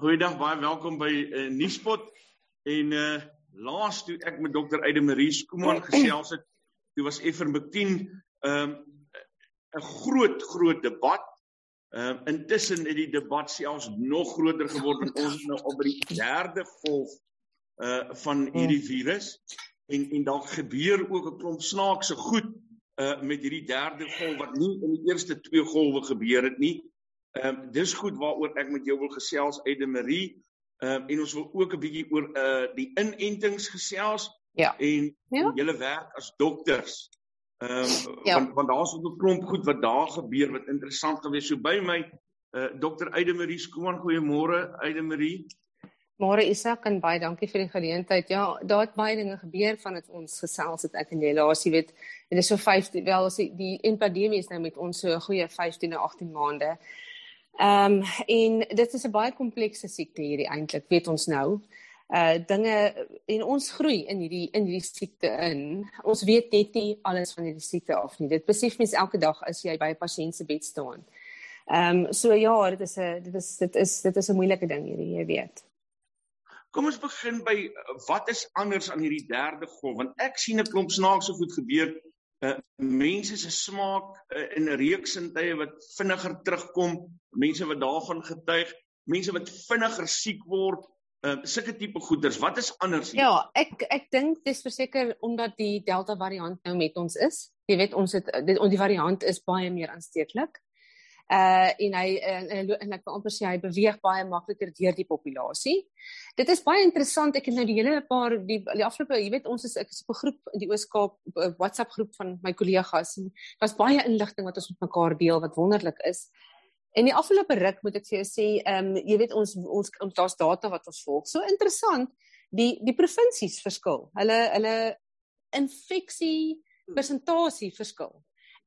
Goeiedag, baie welkom by uh, Nuuspot. En uh laas toe ek met dokter Eide Marie Skooman gesels het, toe was Effermectin um 'n groot groot debat. Ehm um, intussen het die debat selfs nog groter geword en ons is nou op by die derde golf uh van hierdie virus en en daar gebeur ook 'n klomp snaakse goed uh met hierdie derde golf wat nie in die eerste twee golwe gebeur het nie. Ehm um, dis goed waaroor ek met jou wil gesels Eide Marie. Ehm um, en ons wil ook 'n bietjie oor uh die inentings gesels. Ja. En ja. julle werk as dokters. Ehm um, ja. want want daar's ook 'n klomp goed wat daar gebeur wat interessant gewees. So by my uh dokter Eide Marie Skooman, goeiemôre Eide Marie. Môre Isak en baie dankie vir die geleentheid. Ja, daar het baie dinge gebeur vandat ons gesels het ek en jy laas, jy weet, dit is so 15 wel as die, die pandemie is nou met ons so 'n goeie 15 of 18 maande. Ehm um, en dit is 'n baie komplekse siekte hierdie eintlik, weet ons nou. Uh dinge en ons groei in hierdie in hierdie siekte in. Ons weet net nie alles van hierdie siekte af nie. Dit besef mens elke dag as jy by 'n pasiënt se bed staan. Ehm um, so ja, dit is 'n dit is dit is dit is 'n moeilike ding hierdie, jy weet. Kom ons begin by wat is anders aan hierdie derde golf want ek sien 'n klomp snaakse goed gebeur uh, mense se smaak uh, in 'n reeks in tye wat vinniger terugkom, mense wat daarvan getuig, mense wat vinniger siek word, uh, sulke tipe goeders. Wat is anders? Ja, ek ek dink dis verseker omdat die Delta variant nou met ons is. Jy weet ons het die, die variant is baie meer aansteeklik. Uh en hy en, en, en ek wil amper sê hy beweeg baie makliker deur die populasie. Dit is baie interessant. Ek het nou die hele paar die, die afgelope, jy weet ons is ek is op 'n groep in die Ooskaap, 'n WhatsApp groep van my kollegas en daar's baie inligting wat ons met mekaar deel wat wonderlik is. En die afgelope ruk moet ek vir jou sê, ehm um, jy weet ons ons daar's data wat ons volg. So interessant, die die provinsies verskil. Hulle hulle infeksie persentasie verskil.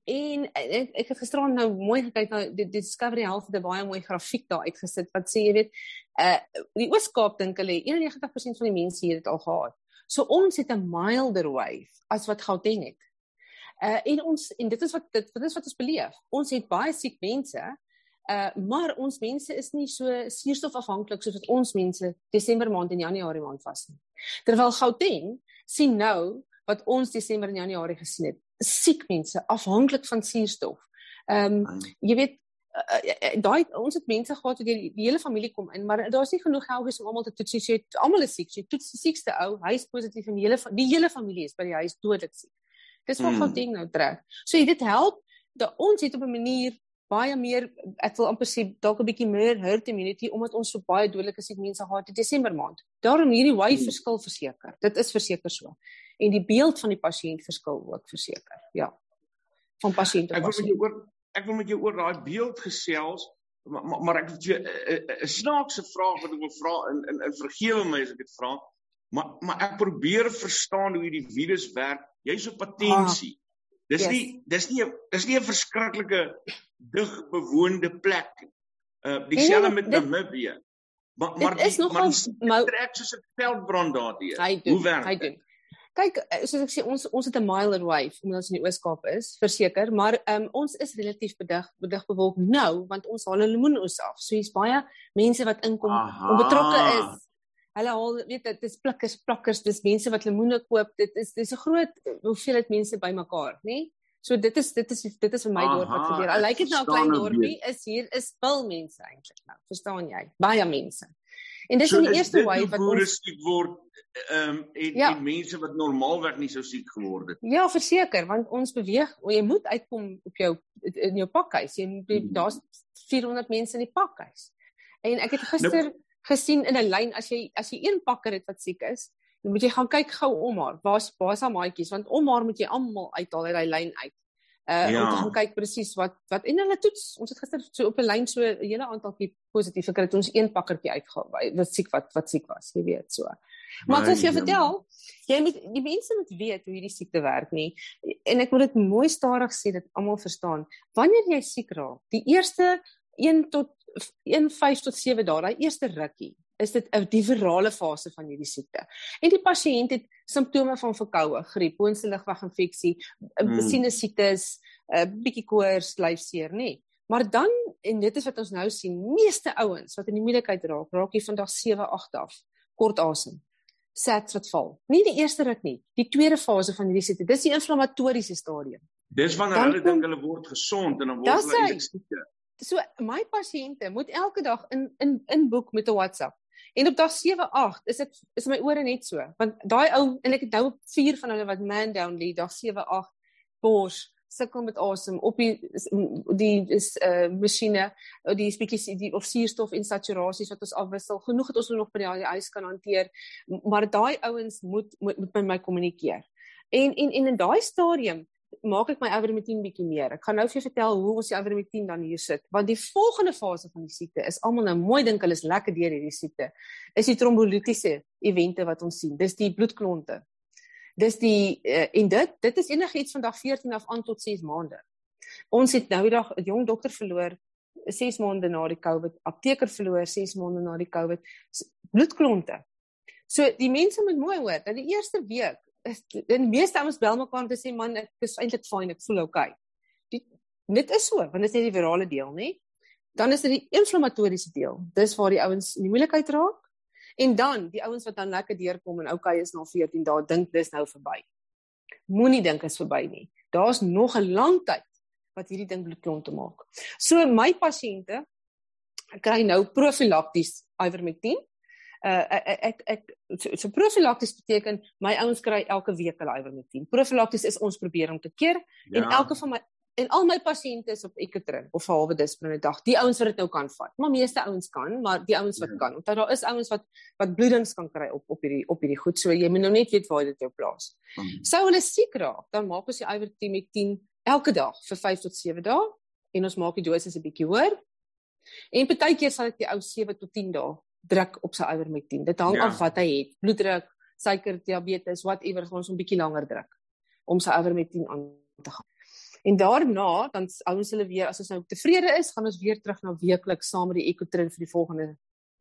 En ek, ek het gisteraan nou mooi gekyk na die, Discovery Health het 'n baie mooi grafiek daar uitgesit wat sê jy weet uh die Oos-Kaap dink hulle 91% van die mense hier het al gehad. So ons het 'n milder wave as wat Gauteng het. Uh en ons en dit is wat dit wat is wat ons beleef. Ons het baie siek mense. Uh maar ons mense is nie so suurstofafhanklik soos wat ons mense Desember maand en Januarie maand was nie. Terwyl Gauteng sien nou wat ons Desember en Januarie gesien het siek mense afhanklik van suurstof. Ehm um, jy weet uh, uh, daai ons het mense gehad wat die, die hele familie kom in, maar daar's nie genoeg geld om almal te toets. Jy sê almal is siek. Jy toets die siekste ou, hy is positief en die hele die hele familie is by die huis dodelik siek. Dis wat hmm. ding nou trek. So dit help dat ons het op 'n manier baie meer ek wil amper sê dalk 'n bietjie meer herd immunity omdat ons so baie dodelike siek mense gehad het in Desember maand. Daarom hierdie wave hmm. verskil verseker. Dit is verseker so en die beeld van die pasiënt verskil ook verseker. Ja. Van pasiënt tot pasiënt. Ek wil met jou oor ek wil met jou oor daai beeld gesels, maar, maar, maar ek het 'n snaakse vraag wat ek wil vra in in, in vergewe my as ek dit vra. Maar maar ek probeer verstaan hoe hierdie virus werk. Jy's op patensie. Ah, dis yes. nie dis nie dis nie 'n verskriklike dig bewoonde plek. Uh dieselfde nee, met Namibië. Maar maar is nogal maar trek soos 'n veldbrand daardie. Hoe werk hy doen? Kyk, eh, soos ek sê ons ons het 'n milder wave omdat ons in die Oos-Kaap is, verseker, maar um, ons is relatief bedig bedig bewolk nou want ons haal 'n lemoenoes af. So hier's baie mense wat inkom om betrokke is. Hulle haal weet dit is plikkers, plakkers, dis mense wat lemoene koop. Dit is dis 'n groot hoeveelheid mense bymekaar, nê? Nee? So dit is dit is dit is vir my dorp wat gebeur. Al lyk dit nou 'n klein dorpie, is hier is bil mense eintlik nou. Verstaan jy? Baie mense. En dis so in die eerste wave wat ons siek word ehm um, en ja. en mense wat normaalweg nie so siek geword het. Ja, verseker, want ons beweeg, jy moet uitkom op jou in jou pakhuis. Jy hmm. daar's 400 mense in die pakhuis. En ek het gister nou, gesien in 'n lyn as jy as jy een pakker het wat siek is, dan moet jy gaan kyk gou om haar. Waar's waar's haar maatjies? Want om haar moet jy almal uithaal uit daai lyn uit uh ja. om te gaan kyk presies wat wat en hulle toets ons het gister so op 'n lyn so 'n hele aantalkie positief gekry het ons een pakkertjie uitgehaal wat siek wat wat siek was jy weet so maar as jy vertel jy moet die mense moet weet hoe hierdie siekte werk nie en ek wil dit mooi stadig sê dat almal verstaan wanneer jy siek raak die eerste 1 tot 1 5 tot 7 dae daai eerste rukkie is dit 'n die virale fase van hierdie siekte. En die pasiënt het simptome van verkoue, griep, boonste ligweginfeksie, mm. sinusitis, 'n uh, bietjie koors, lyfseer, nê. Maar dan en dit is wat ons nou sien, meeste ouens wat in die moeilikheid raak, raak hier vandag 7, 8 af, kort asem. Sats wat val. Nie die eerste ruk nie, die tweede fase van hierdie siekte. Dis die inflammatoriese stadium. Dis wanneer dan hulle dink hulle word gesond en dan word hulle eintlik siek. So my pasiënte moet elke dag in in inboek met 'n WhatsApp. En op dag 7 8 is dit is my ore net so, want daai ou en ek het nou 4 van hulle wat man down lê dag 7 8 bors sukkel met asem op die die is uh masjiene die bietjie die of suurstof en saturasies wat ons afwissel. Genoeg het ons nog by die huis kan hanteer maar daai ouens moet moet met my kommunikeer. En en en in daai stadium maak ek my ivermectin bietjie meer. Ek gaan nou vir jou vertel hoe ons die ivermectin dan hier sit. Want die volgende fase van die siekte is almal nou mooi dink hulle is lekker deur hierdie siekte is die trombolitiese evente wat ons sien. Dis die bloedklonte Dis die uh, en dit dit is enigiets van dag 14 af aan tot 6 maande. Ons het nou die dag 'n jong dokter verloor 6 maande na die COVID, apteker verloor 6 maande na die COVID, bloedklonte. So die mense moet mooi hoor dat die eerste week is die meeste ouens bel mekaar om te sê man ek is eintlik fyn, ek voel okay. Die dit is so, want dit is net die virale deel, nê? Dan is dit die inflammatoriese deel. Dis waar die ouens in die moeilikheid raak. En dan die ouens wat dan lekker deurkom en okay is na 14 dae dink dis nou verby. Moenie dink is verby nie. Daar's nog 'n lang tyd wat hierdie ding bloedklont te maak. So my pasiënte kry nou profilakties ivermectin. Uh ek ek, ek so, so profilakties beteken my ouens kry elke week hulle ivermectin. Profilakties is ons probeer om te keer ja. en elke van my en al my pasiënte is op Ekotrin of halwe disprin 'n dag. Die ouens wat dit nou kan vat. Maar meeste ouens kan, maar die ouens wat ja. kan, want daar is ouens wat wat bloedings kan kry op op hierdie op hierdie goed. So jy moet nou net weet waar dit jou plaas. Hmm. Sou hulle siek raak, dan maak ons die ivermectin elke dag vir 5 tot 7 dae en ons maak die dosis 'n bietjie hoër. En partykeer sal ek die ou 7 tot 10 dae druk op sy ivermectin. Dit hang ja. af wat hy het. Bloeddruk, suiker, diabetes, whatever, ons 'n bietjie langer druk om sy ivermectin aan te gaan. En daarna dan ons hulle weer as ons nou tevrede is, gaan ons weer terug na weekliks saam met die Ecotrin vir die volgende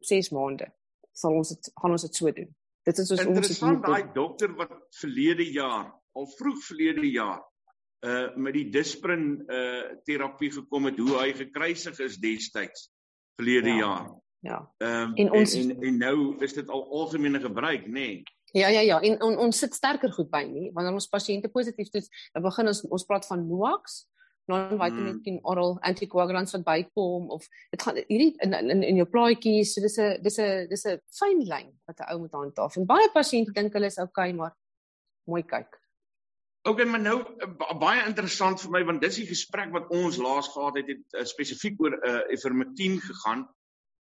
6 maande. Sal ons dit gaan ons dit so doen. Dit is ons Interessant daai dokter wat verlede jaar, al vroeg verlede jaar, uh met die Disprin uh terapie gekom het, hoe hy gekruisig is destyds verlede ja. jaar. Ja. Ehm um, en ons en, en, en nou is dit al algemene gebruik, nê? Nee. Ja ja ja, en on, ons sit sterker goed by nie wanneer ons pasiënte positief toets. Dan begin ons ons praat van NOACs, non-vitamin mm. oral anticoagulants wat bykom of dit gaan hierdie in in in jou plaatjies, so dis 'n dis 'n dis 'n fyn lyn wat 'n ou moet handhaaf. En baie pasiënte dink hulle is okay, maar mooi kyk. Okay, maar nou baie interessant vir my want dis die gesprek wat ons laas gehad het, het uh, spesifiek oor uh, ivermectin gegaan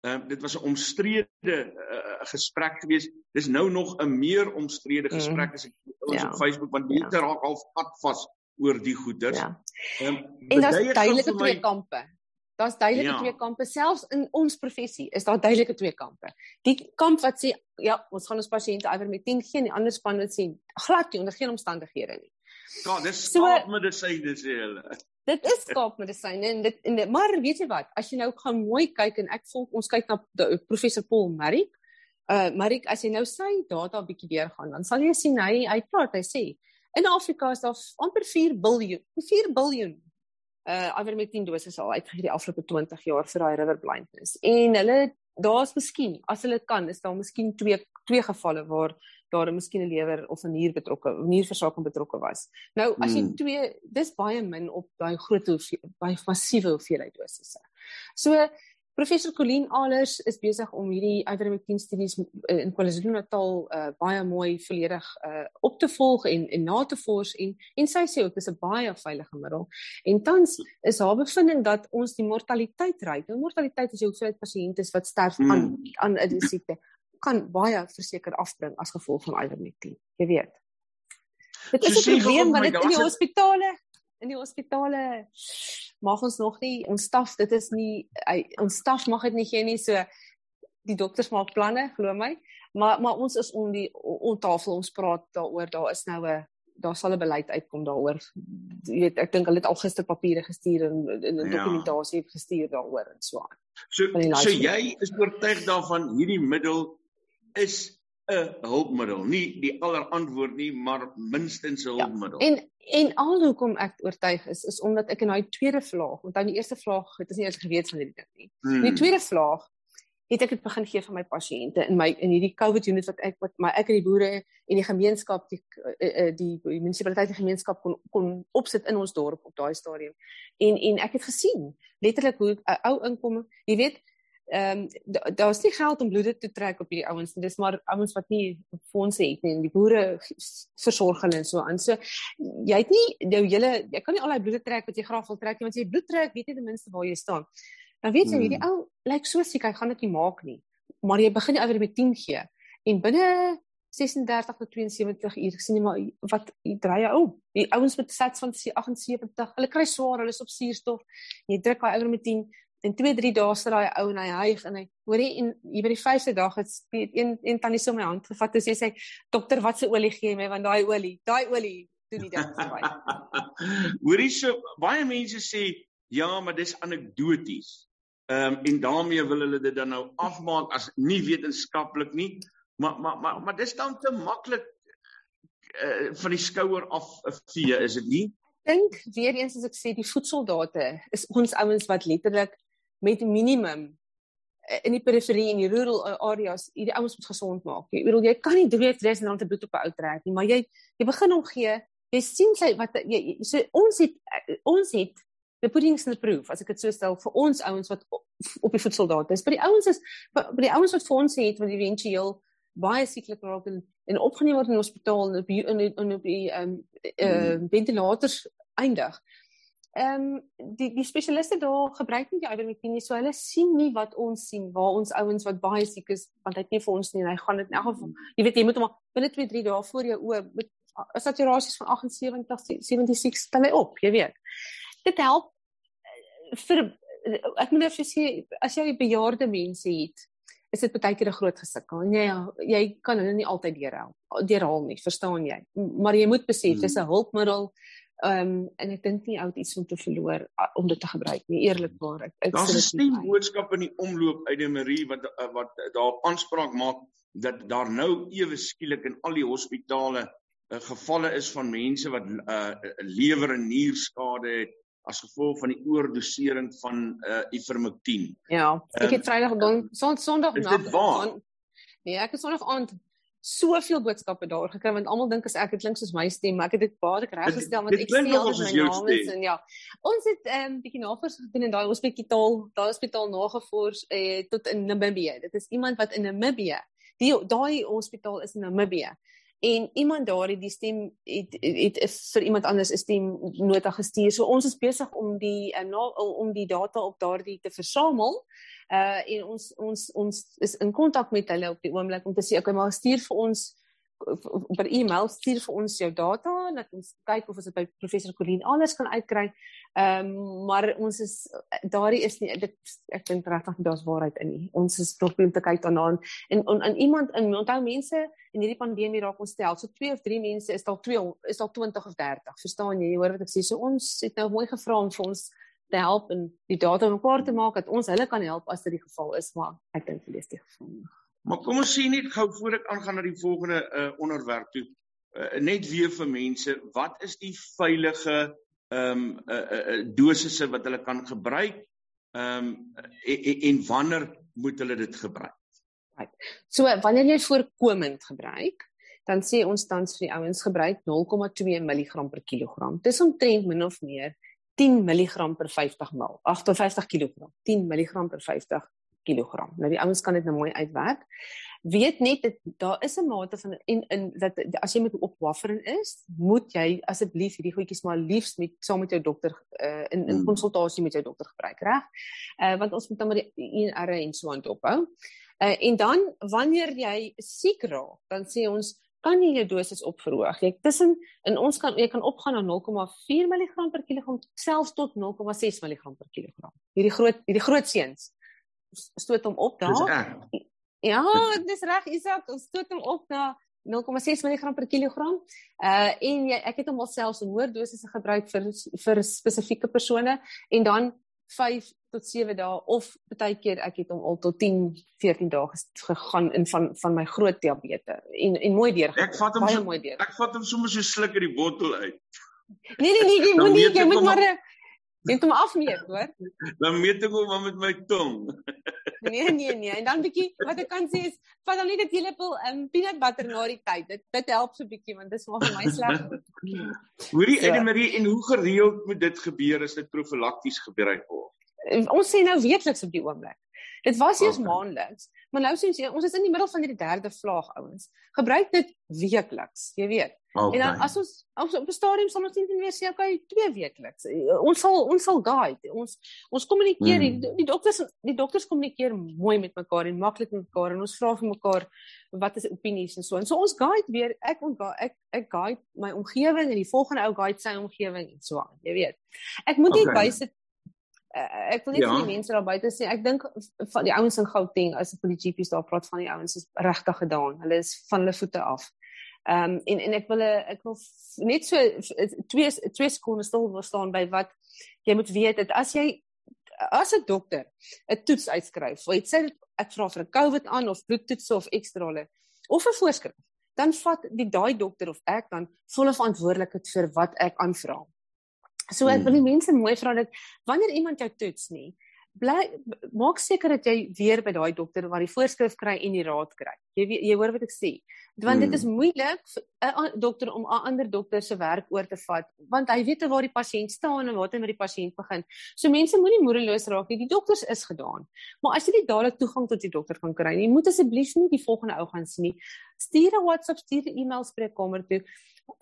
Ehm uh, dit was 'n omstrede uh, gesprek geweest. Dis nou nog 'n meer omstrede mm. gesprek as ek ons ja. op Facebook want mense ja. raak al vat vas oor die goeders. Ja. Um, en daar's duidelike my... twee kampe. Daar's duidelike ja. twee kampe selfs in ons professie is daar duidelike twee kampe. Die kamp wat sê ja, ons gaan ons pasiënte iwer met 10 geen ander span wat sê glad nie onder geen omstandighede nie. Ja, dis skaap medisyne sê hulle dit is skaapmedisyne en dit en dit, maar weet jy wat? As jy nou gaan mooi kyk en ek volg ons kyk na professor Paul Marik uh Marik as jy nou sy data bietjie deurgaan dan sal jy sien hy hy praat hy sê in Afrika is daar amper 4 biljoen 4 biljoen uh ivermectin doses al uitgegee die afgelope 20 jaar vir daai river blindness. En hulle daar's miskien as hulle kan is daar miskien twee twee gevalle waar daar 'n miskien 'n lewer of 'n nier betrokke, nierversaking betrokke was. Nou as jy hmm. twee, dis baie min op daai groot baie massiewe hoeveelheid dosisse. So professor Colleen Alers is besig om hierdie ivermectin studies eh, in KwaZulu-Natal uh, baie mooi volledig uh, op te volg en en na te vors en en sy sê ook dis 'n baie veilige middel. En tans is haar bevinding dat ons die mortaliteit ry. Nou mortaliteit is jy hoeveelheid pasiënte wat sterf aan hmm. aan 'n siekte kan baie verseker afbring as gevolg van ivermectin. Jy weet. Dit is 'n probleem want dit in die hospitale in die hospitale mag ons nog nie ons staf dit is nie ons staf mag dit nie gee nie so die dokters maak planne glo my maar maar ons is om die on tafel ons praat daaroor daar is nou 'n daar sal 'n beleid uitkom daaroor jy weet ek dink hulle het al gister papiere gestuur en 'n ja. dokumentasie gestuur daaroor en so aan so so jy is oortuig daarvan hierdie middel is 'n hulpmiddel, nie die allerantwoord nie, maar minstens 'n ja, hulpmiddel. Ja, en en al hoekom ek oortuig is is omdat ek in daai tweede vlaag, onthou die eerste vlaag, dit is nie eers geweet van hierdie ding nie. Hmm. Die tweede vlaag het ek dit begin gee vir my pasiënte in my in hierdie COVID unit wat ek wat my ek en die boere en die gemeenskap die eh, eh, die, die munisipaliteit die gemeenskap kon kon opsit in ons dorp op daai stadium. En en ek het gesien letterlik hoe 'n ou inkom, jy weet, ehm um, daar's nie geld om bloede te trek op hierdie ouens nie. Dis maar ouens wat nie fondse het nie en die boere versorg hulle en so aan. So jy het nie jou hele jy kan nie al daai bloede trek wat jy graag wil trek nie want as jy bloed trek, weet jy ten minste waar jy staan. Dan weet jy hierdie hmm. ou lyk so siek, hy gaan dit nie maak nie. Maar jy begin die ouer met 10 gee en binne 36 tot 72 uur sien jy maar wat jy dry jou op. Die ouens met sats van 78, hulle kry swaar, hulle is op suurstof. Jy druk daai ouer met 10 en 2 3 dae sit daai ou en hy hyg en hy hoor jy en hier by die 5de dag het een een tannie so my hand gevat en sê sy dokter wat se olie gee my want daai olie, daai olie doen die ding vir my. Hoorie so baie mense sê ja, maar dis anekdoties. Ehm um, en daarmee wil hulle dit dan nou afmaak as nie wetenskaplik nie. Maar maar maar maar dis dan te maklik uh, van die skouer af vee, is dit nie? Ek dink weer eens as ek sê die voedseldate is ons ouens wat letterlik met minimum eh, in die periferie en die rural areas hierdie ouens moet gesond maak. Jy bedoel jy kan nie 3000 rand te bloed op 'n ou trek nie, maar jy jy begin hom gee. Jy sien sy wat jy so ons het eh, ons het the pudding's in the proof as ek dit so stel vir ons ouens wat op die voedseldate is. By die ouens is by die ouens wat fondse het wat eventueel baie sieklik raak en, en opgeneem word in die hospitaal en op in, in op die ehm um, uh, ventilators eindig. Ehm um, die die spesialiste daar gebruik nie die ivermectin nie, so hulle sien nie wat ons sien waar ons ouens wat baie siek is want hy het nie vir ons nie en hy gaan dit in elk geval. Jy weet jy moet hom binne 2 3 dae voor jou oë met saturasies van 78 76 stel hy op, jy weet dit help eh, vir ek moet net sê as jy bejaarde mense het is dit baie keer 'n groot gesukkel. Nee, ja, jy kan hulle nie altyd deurhaal deurhaal nie, verstaan jy? Maar jy moet besef dis 'n hmm. hulpmiddel Ehm um, en ek dink nie ou iets om te verloor om dit te gebruik nie. Eerlikwaar ek ek Daar's 'n stem boodskap in die omloop uit die Marie wat eh, wat daar aanspraak maak dat daar nou ewe skielik in al die hospitale uh, gevalle is van mense wat uh, lewer en nierskade het as gevolg van die oordosering van uh ivermectin. Ja, ek het um, Vrydag dan son, Sondag nag van Nee, ek het Sondag aand soveel boodskappe daar gekry want almal dink as ek dit klink soos my stem, maar ek het dit baie reggestel want ek sien al my naam is en ja. Ons het ehm um, bietjie navorsing gedoen in daai hospitaal, daai hospitaal nagevors eh tot in Namibië. Dit is iemand wat in Namibië, die daai hospitaal is in Namibië en iemand daardie die stem het het, het vir iemand anders 'n stem nota gestuur. So ons is besig om die uh, na, om die data op daardie te versamel. Uh en ons ons ons is in kontak met hulle op die oomblik om te sê okay, maar stuur vir ons per e-mail stuur vir ons jou data dat ons kyk of ons dit by professor Colleen anders kan uitkry. Ehm um, maar ons is daardie is nie dit ek dink regtig daar's waarheid in nie. Ons is tog om te kyk daarna en en, en iemand in onthou mense in hierdie pandemie raak ons stel. So 2 of 3 mense is dalk 2 is dalk 20 of 30. Verstaan jy? Jy hoor wat ek sê. So ons het nou mooi gevra om vir ons te help en die data mekaar te maak dat ons hulle kan help as dit die geval is, maar ek dink dit is die geval nie. Maar kom ons sien net gou voor ek aangaan na die volgende uh, onderwerp toe. Uh, net weer vir mense, wat is die veilige ehm um, uh, uh, dosisse wat hulle kan gebruik? Ehm um, en, en wanneer moet hulle dit gebruik? Right. So wanneer jy voorkomend gebruik, dan sê ons tans vir die ouens gebruik 0,2 mg per kilogram. Dis omtrent min of meer 10 mg per 50 ml. 58 kg. 10 mg per 50 kg. Nou die ouens kan dit nou mooi uitwerk. Weet net dat daar is 'n mate van en in dat as jy met opwaffering is, moet jy asseblief hierdie goedjies maar liefs met saam met jou dokter uh, in in hmm. konsultasie met jou dokter gebruik, reg? Uh want ons moet dan maar die INR en so aan ophou. Uh en dan wanneer jy siek raak, dan sê ons kan jy jou dosis opverhoog. Jy tussen in ons kan jy kan opgaan na 0,4 mg per kilogram selfs tot 0,6 mg per kilogram. Hierdie groot hierdie groot seuns stoot hom op daar. Ja, dis reg, Isak, ons stoot hom op na 0,6 mg per kilogram. Uh en jy ek het hom alself 'n hoër dosisse gebruik vir vir spesifieke persone en dan 5 tot 7 dae of baie keer ek het hom al tot 10 14 dae gegaan in van van my groot diabetes en en mooi deur. Ek vat hom so, mooi deur. Ek vat hom sommer so sluk uit die bottel uit. Nee nee nee, jy moet nie jy moet maar Jy moet hom afmeet, hoor. Dan meet ek hom met my tong. nee, nee, nee. En dan bietjie wat ek kan sê is, vat dan net 'n teelepel um, peanut butter na die tyd. Dit dit help so bietjie want dit is maar vir my sleg. Hoorie, so. Edemarie, en hoe gereeld moet dit gebeur as dit profylakties gebruik word? Ons sê nou weekliks op die oomblik. Dit was eers okay. maandeliks, maar nou sien jy ons is in die middel van hierdie derde vlaag ouens. Gebruik dit weekliks, jy weet. Okay. En dan as ons op, op 'n stadium sal ons net weer sê okay, twee weekliks. Ons sal ons sal guide. Ons ons kommunikeer mm. die, die dokters die dokters kommunikeer mooi met mekaar en maklik met mekaar en ons vra vir mekaar wat is opinies en so. En so ons guide weer ek ek ek guide my omgewing en die volgende ou guide sy omgewing en so aan. Jy weet. Ek moet net okay. bysit uh, ek wil net ja. vir die mense daar buite sê ek dink van die ouens in Gauteng as ek vir die GP's daar praat van die ouens is regtig gedaan. Hulle is van hulle voete af. Ehm um, en en ek wil ek wil net so twee twee sekonde stil wil staan by wat jy moet weet dat as jy as 'n dokter 'n toets uitskryf, of dit sê ek vra vir 'n COVID aan of bloedtoets of ekstrale of 'n voorskrif, dan vat die daai dokter of ek dan volle verantwoordelikheid vir wat ek aanvra. So ek wil die hmm. mense mooi vra dat wanneer iemand jou toets nie, bly maak seker dat jy weer by daai dokter waar die voorskrif kry en die raad kry. Jy jy hoor wat ek sê. Want dit is hmm. moeilik vir 'n dokter om 'n ander dokter se werk oor te vat want hy weet waar die pasiënt staan en waar hy met die pasiënt begin. So mense moenie moedeloos raak nie. Die dokters is gedaan. Maar as jy nie dadelik toegang tot die dokter kan kry nie, moet asseblief nie die volgende ou gaan sien nie. Stuur 'n WhatsApp, stuur 'n e-mail spreekkamer toe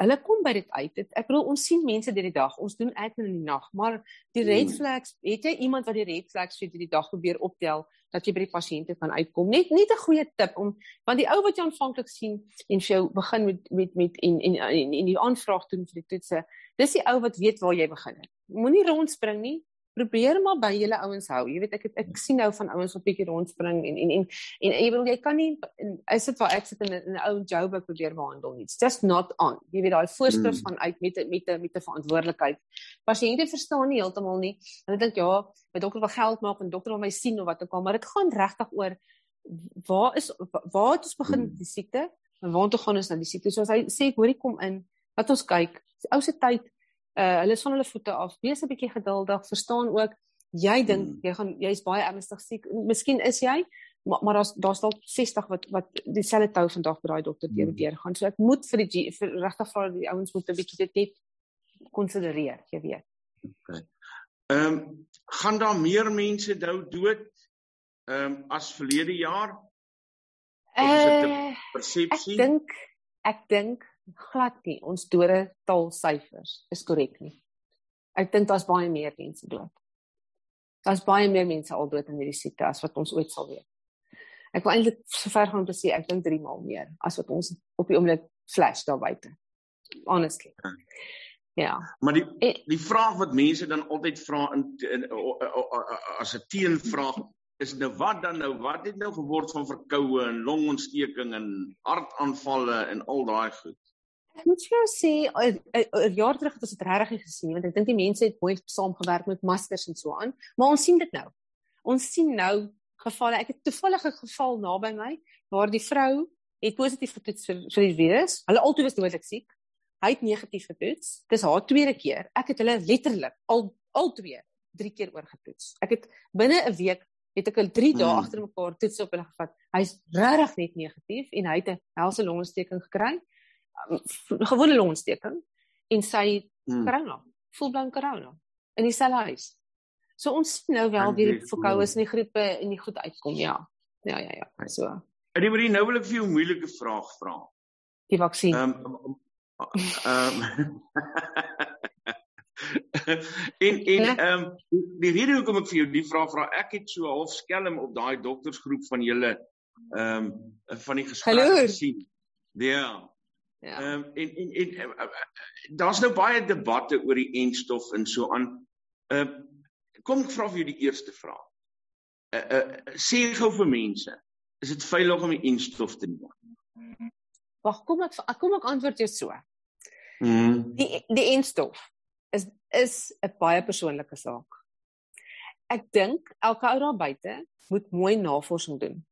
hulle kom by dit uit. Dit, ek bedoel ons sien mense deur die dag. Ons doen admin in die nag, maar die hmm. red flags, het jy iemand wat die red flags vir die dag probeer optel dat jy by die pasiënte kan uitkom? Net net 'n goeie tip om want die ou wat jy aanvanklik sien en jou begin met met met en en en, en die aanvraag doen vir die toetse, dis die ou wat weet waar jy begin het. Moenie rondspring nie probeer maar by julle ouens hou. Jy weet ek ek sien nou van ouens wat bietjie rondspring en en en en, jy wil jy kan nie is dit waar ek sit in 'n ou Joburg probeer behandel nie. It's just not on. Jy weet daai voorskrif mm. van uit met met met 'n verantwoordelikheid. Pasiënte verstaan nie heeltemal nie. Hulle dink ja, my dokter wil geld maak en dokter wil my sien of wat ook al, maar dit gaan regtig oor waar is waar het ons begin met mm. die siekte en waartoe gaan ons nou die siekte? So as hy sê ek hoorie kom in, laat ons kyk. Die ou se tyd uh hulle is van hulle voete af. Wees 'n bietjie geduldig. Verstaan ook jy dink hmm. jy gaan jy's baie ernstig siek. Miskien is jy, maar maar daar's daar's dalk 60 wat wat dieselfde tou vandag by daai dokter deur hmm. deur gaan. So ek moet vir die regtig vir die ouens moet 'n bietjie dit net konsidereer, jy weet. Okay. Ehm um, gaan daar meer mense dou dood ehm um, as verlede jaar? Uh, ek dink ek dink glad nie ons dode taal syfers is korrek nie. Ek dink daar's baie meer mense dood. Daar's baie meer mense al dood in hierdie siekte as wat ons ooit sal weet. Ek wil eintlik sover gaan om te sê ek dink 3 maal meer as wat ons op die oomblik flash daar buite. Honestly. Ja. Maar die die vraag wat mense dan altyd vra in, in, in as 'n teenvraag is nou wat dan nou wat het nou geword van verkoue en longontsteking en hartaanvalle en al daai goed. Ek moet vir jou sê 'n jaar terug het ons dit regtig gesien want ek dink die mense het mooi saamgewerk met maskers en so aan, maar ons sien dit nou. Ons sien nou gevalle. Ek het toevallig 'n geval naby my waar die vrou het positief getoets vir vir die virus. Hulle altoe was dodelik siek. Hy het negatief getoets. Dis haar tweede keer. Ek het hulle letterlik al al twee, drie keer oorgetoets. Ek het binne 'n week het ek al 3 dae hmm. agter mekaar toets op hulle gevat. Hy's regtig net negatief en hy het 'n helse longontsteking gekry gewone longontsteking en sy hmm. corona, volblown corona in dieselfde huis. So ons sien nou wel die verkoues en die griepe en die goed uitkom, ja. Ja ja ja. So. Eddie Marie, nou wil ek vir jou 'n moeilike vraag vra. Die vaksin. Ehm um, ehm um, en en ehm um, die rede hoekom ek vir jou die vraag vra, ek het so half skelm op daai doktersgroep van julle ehm um, van die gesprek gesien. Ja. Ja. Ehm um, en en, en uh, daar's nou baie debatte oor die enstof en so aan. Ehm uh, kom ek vra vir jou die eerste vraag. Uh, uh sê gou vir mense, is dit veilig om die enstof te neem? Wag, kom ek kom ek antwoord jou so. Mm. Die die enstof is is 'n baie persoonlike saak. ek dink elke ou daar buite moet mooi navorsing doen.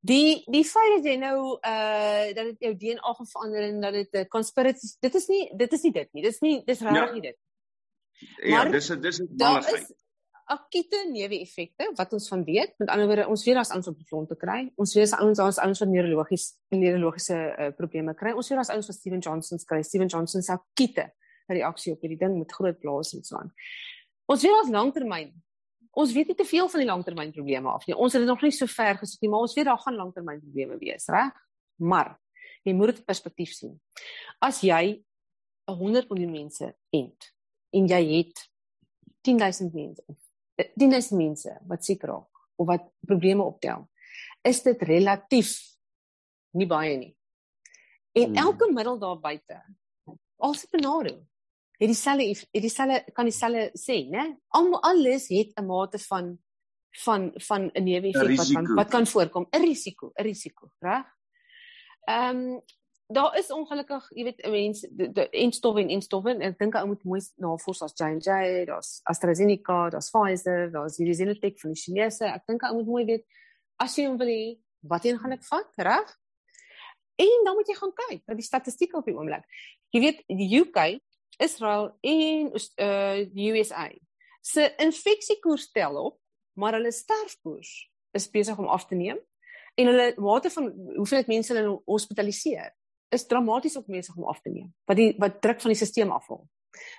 Die die feit dat jy nou uh dat dit jou DNA gaan verander en dat dit 'n conspiracy dit is nie dit is nie dit nie. Dit is nie dis regtig ja. nie dit. Ja, maar dis dis 'n feit. Akute neeweffekte wat ons van weet. Met ander woorde, ons weet daar's ouens die grond te kry. Ons weet daar's ouens daar's ouens wat neurologies neurologiese uh, probleme kry. Ons weet daar's ouens wat Steven Johnson kry. Steven Johnson se akute reaksie op hierdie ding met groot blaas en so aan. Ons weet daar's langtermyn ons weet nie te veel van die langtermynprobleme af nie. Ons het dit nog nie so ver gesit nie, maar ons weet daar gaan langtermynprobleme wees, reg? Maar jy moet dit perspektief sien. As jy 'n 100 miljoen mense ent en jy het 10000 mense, 10000 mense wat siek raak of wat probleme optel, is dit relatief nie baie nie. En hmm. elke middel daar buite, alse benadering het dieselfde het dieselfde kan dieselfde sê, né? Almal alles het 'n mate van van van 'n neeweffek wat kan wat kan voorkom, 'n risiko, 'n risiko, reg? Ehm um, daar is ongelukkig, jy weet, mense en stowwe en stowwe en ek dink ou moet mooi navors as J&J, daar's AstraZeneca, daar's Pfizer, daar's hierdie Sinotech van die Chinese. Ek dink ou moet mooi weet as jy hom wil hê, wat een gaan ek vat, reg? En dan moet jy gaan kyk na die statistieke op die oomblik. Jy weet, die UK Israel en uh die USA se infeksiekoers tel op, maar hulle sterfkoers is besig om af te neem en hulle mate van hoeveel mense hulle hospitaliseer is dramaties op besig om af te neem. Wat die wat druk van die stelsel afval.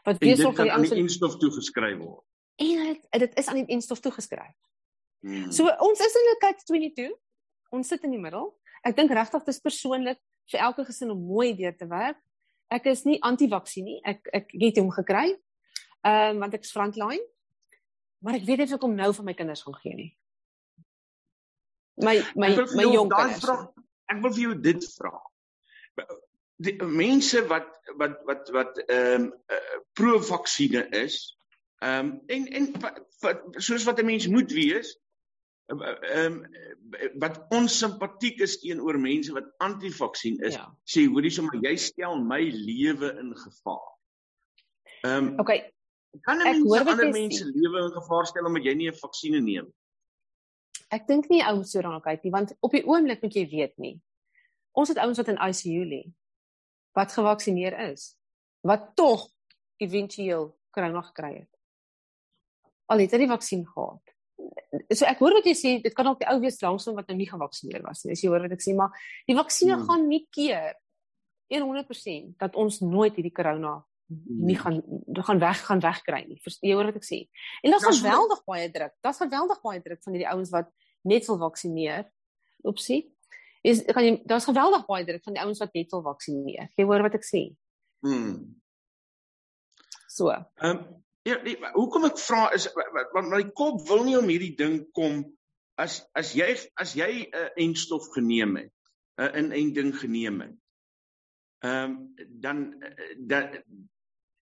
Wat besig vir die aan die instof toegeskryf word. En dit dit is aan die instof toegeskryf. Hmm. So ons is in 'n catch 22. Ons sit in die middel. Ek dink regtig dis persoonlik vir elke gesin om mooi deur te werk ek is nie anti-vaksin nie. Ek ek het hom gekry. Ehm um, want ek's frontline. Maar ek weet nie of ek hom nou vir my kinders gaan gee nie. My my my jong kinders. Vraag, ek wil vir jou dit vra. Die mense wat wat wat wat ehm um, uh, pro-vaksine is, ehm um, en en wat, soos wat 'n mens moet wees, ehm um, wat onsimpatiek is teenoor mense wat anti-vaksin is, ja. sê hoorie sommer jy stel my lewe in gevaar. Ehm um, Okay. Kan 'n mens ander mense lewe in gevaar stel omdat jy nie 'n vaksine neem? Ek dink nie ou so daarna kyk nie, want op die oomblik moet jy weet nie. Ons het ouens wat in ICU lê wat gevaksinereer is, wat tog éventueel corona gekry het. Al het hulle die vaksin gehad so ek hoor wat jy sê dit kan dalk die ou wees langsom wat nou nie gevaksinereer was nie. As jy hoor wat ek sê, maar die vaksinne hmm. gaan nie keer 100% dat ons nooit hierdie corona nie hmm. gaan gaan weg gaan wegkry nie. Jy hoor wat ek sê. En daar's geweldig baie druk. Daar's geweldig baie druk van hierdie ouens wat net wil vaksineer. Oepsie. Is kan jy daar's geweldig baie druk van die ouens wat net wil vaksineer. Jy hoor wat ek sê. Mm. So. Ehm um, Ja, nee, hoekom ek vra is want my kop wil nie om hierdie ding kom as as jy as jy 'n uh, enstof geneem het, 'n uh, 'n en ding geneem het. Ehm um, dan dan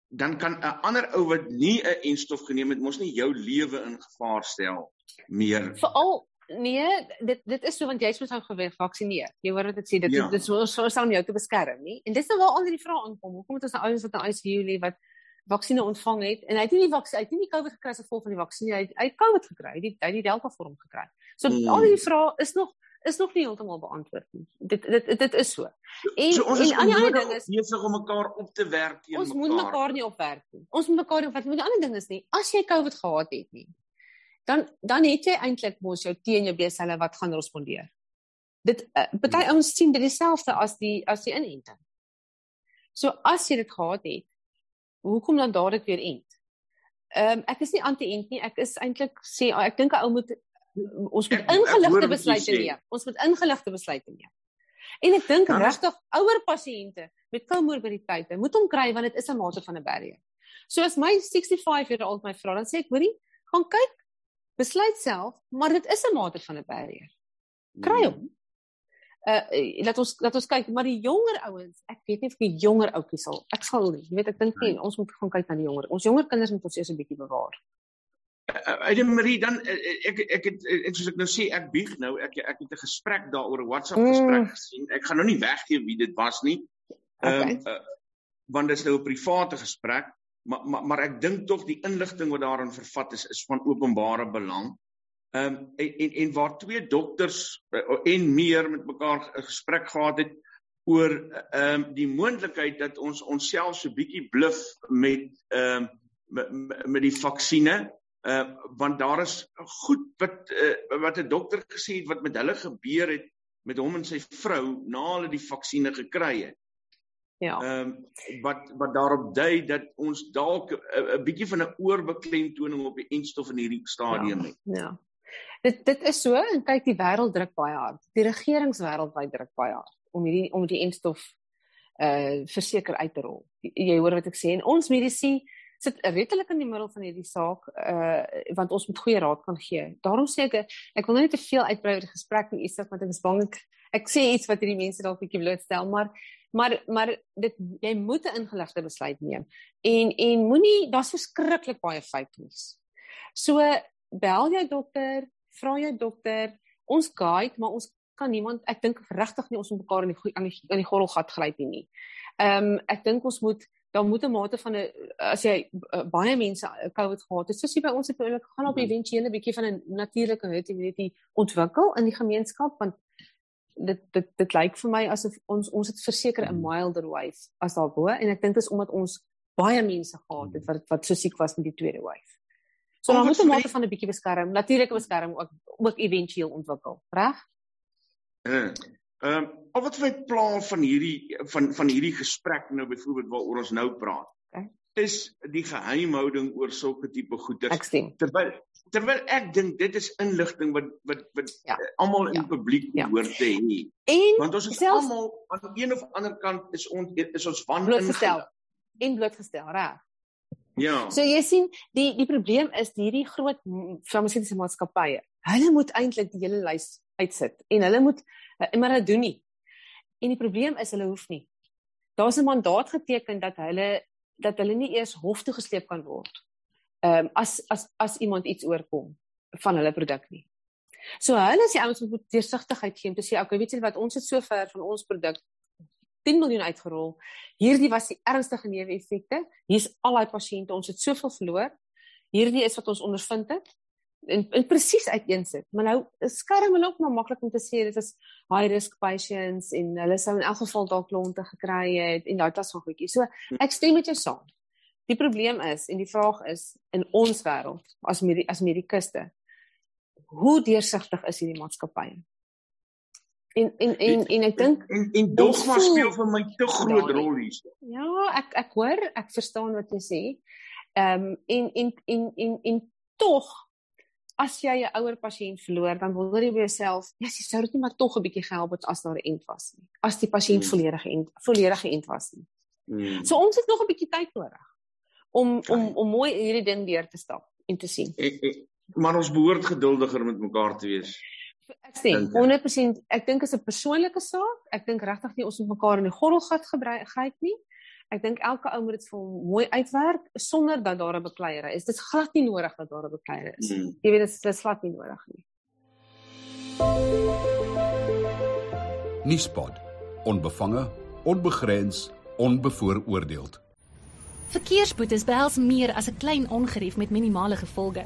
dan kan 'n ander ou wat nie 'n enstof geneem het, mos nie jou lewe in gevaar stel meer. Veral nee, dit dit is so want jy's mos nou gevaksinereer. Jy hoor wat ek sê, dit ja. dit is so so om jou te beskerm, nie? En dis nou waar al die vrae aankom. Hoekom het ons nou ouens wat in ICU lê wat vaksines ontvang het en hy het nie die vaksin hy het nie die COVID gekry as gevolg van die vaksin hy het hy het COVID gekry hy het die, die Delta vorm gekry. So mm. al die vrae is nog is nog nie heeltemal beantwoord nie. Dit dit dit is so. En so ons en aan die ander ding is besig om mekaar op te werk teen mekaar. Ons moet mekaar nie opwerk nie. Ons moet mekaar nie opwerk nie. Die ander ding is nie as jy COVID gehad het nie. Dan dan het jy eintlik mos jou teen jou B-selle wat gaan respondeer. Dit uh, party mm. ouens sien dit dieselfde as die as die inenting. So as jy dit gehad het, hoekom dan dadelik weer ent? Ehm um, ek is nie anti-ent nie. Ek is eintlik sê ek dink 'n ou moet ons moet ingeligte besluite neem. Ons moet ingeligte besluite neem. En ek dink regtig ouer pasiënte met komorbiditeite moet hom kry want dit is 'n mate van 'n barrier. So as my 65 jaar oud my vra dan sê ek hoorie, gaan kyk, besluit self, maar dit is 'n mate van 'n barrier. Kry hom. Uh laat ons laat ons kyk maar die jonger ouens ek weet nie of die jonger ouetjies sal ek sal nie jy weet ek dink nie nee. ons moet gaan kyk na die jonger ons jonger kinders moet ons eers 'n bietjie bewaar Ade uh, Marie dan ek ek het ek soos ek nou sê ek bieg nou ek ek het 'n gesprek daaroor 'n WhatsApp gesprek mm. gesien ek gaan nou nie weggee wie dit was nie ehm okay. uh, want dit is nou 'n private gesprek maar maar, maar ek dink tog die inligting wat daarin vervat is is van openbare belang. Ehm um, en, en en waar twee dokters uh, en meer met mekaar 'n gesprek gehad het oor ehm um, die moontlikheid dat ons onsself so bietjie bluf met ehm um, met, met die vaksines uh want daar is goed wat uh, wat 'n dokter gesê het wat met hulle gebeur het met hom en sy vrou na hulle die vaksines gekry het. Ja. Ehm um, wat wat daarop dui dat ons dalk 'n bietjie van 'n oorbeklemtoning op die enstof in hierdie stadium ja, het. Ja. Dit dit is so en kyk die wêreld druk baie hard. Die regeringswêreld wêreldwyd druk baie hard om hierdie om die enstof uh verseker uit te rol. Jy hoor wat ek sê en ons medisy sit redelik in die middel van hierdie saak uh want ons moet goeie raad kan gee. Daarom sê ek ek wil nou nie te veel uitbrei oor die gesprek nie, Isak, want ek is bang ek, ek sê iets wat hierdie mense dalk bietjie blootstel, maar maar maar dit jy moet 'n ingeligte besluit neem. En en moenie daar's verskriklik baie fake news. So bel jou dokter, vra jou dokter, ons guide, maar ons kan niemand ek dink regtig nie ons moet mekaar in die aan die aan die gorrelgat gryp nie. Ehm um, ek dink ons moet daar moet 'n mate van 'n as jy uh, baie mense uh, COVID gehad het, soos jy by ons het ook gaan op eventuele bietjie van 'n natuurlike hurt immunity ontwikkel in die gemeenskap want dit dit dit lyk vir my asof ons ons het verseker 'n milder wave as daarbo en ek dink dit is omdat ons baie mense gehad het wat wat so siek was met die tweede wave. So daar moet 'n mate van 'n bietjie beskerm, natuurlike beskerming ook ook eventueel ontwikkel, reg? Ehm um, of wat vir plan van hierdie van van hierdie gesprek nou byvoorbeeld waaroor ons nou praat. Okay. Is die geheimhouding oor sulke tipe goeder. Terwyl terwyl ek dink dit is inligting wat wat wat ja. almal in ja. publiek ja. behoort te hê. Want ons is almal aan een of ander kant is ons is ons van blootgestel en blootgestel, reg? Ja. So jy sien, die die probleem is hierdie groot farmaseutiese maatskappye. Hulle moet eintlik die hele lys uitsit en hulle moet uh, maar dit doen nie. En die probleem is hulle hoef nie. Daar's 'n mandaat geteken dat hulle dat hulle nie eers hof toe gesleep kan word. Ehm um, as as as iemand iets oorkom van hulle produk nie. So hulle is die ouens wat moet deursigtigheid gee om te sê okay, weet jy wat ons het so ver van ons produk 10 miljoen uitgerol. Hierdie was die ernstigste neeweffekte. Hier's al daai pasiënte, ons het soveel verloor. Hierdie is wat ons ondervind het en, en presies uiteensit. Maar nou skerm hulle ook maar maklik om te sê dit is high risk patients en hulle sou in elk geval dalk klonte gekry het en daai tas van goedjies. So ek stem met jou saam. Die probleem is en die vraag is in ons wêreld as medi as medikuste hoe deursigtig is hierdie maatskappye? En en en en ek dink en en dogma speel vir my te groot rol hier. Ja, ek ek hoor, ek verstaan wat jy sê. Ehm um, en en en en en tog as jy 'n ouer pasiënt verloor, dan wonder jy by jouself, ja, jy sou dit nie maar tog 'n bietjie gehelp het as daar 'n end was nie. As die pasiënt hmm. volledig geënt volledig geënt was nie. Hmm. So ons het nog 'n bietjie tyd nodig om om om mooi hierdie ding deur te stap en te sien. Ek, ek, maar ons behoort geduldiger met mekaar te wees. Ek sê 100% ek dink is 'n persoonlike saak. Ek dink regtig nie ons moet mekaar in die gorrelgat gebruik nie. Ek dink elke ou moet dit vir hom mooi uitwerk sonder dat daar 'n bekleier is. Dit is glad nie nodig dat daar 'n bekleier is. Hmm. Jy weet dit is glad nie nodig nie. Nispod. Onbevange, onbegrens, onbevooroordeeld. Verkeersboetes behels meer as 'n klein ongerief met minimale gevolge.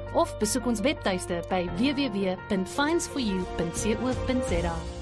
of besoek ons webtuiste by www.finesforyou.co.za.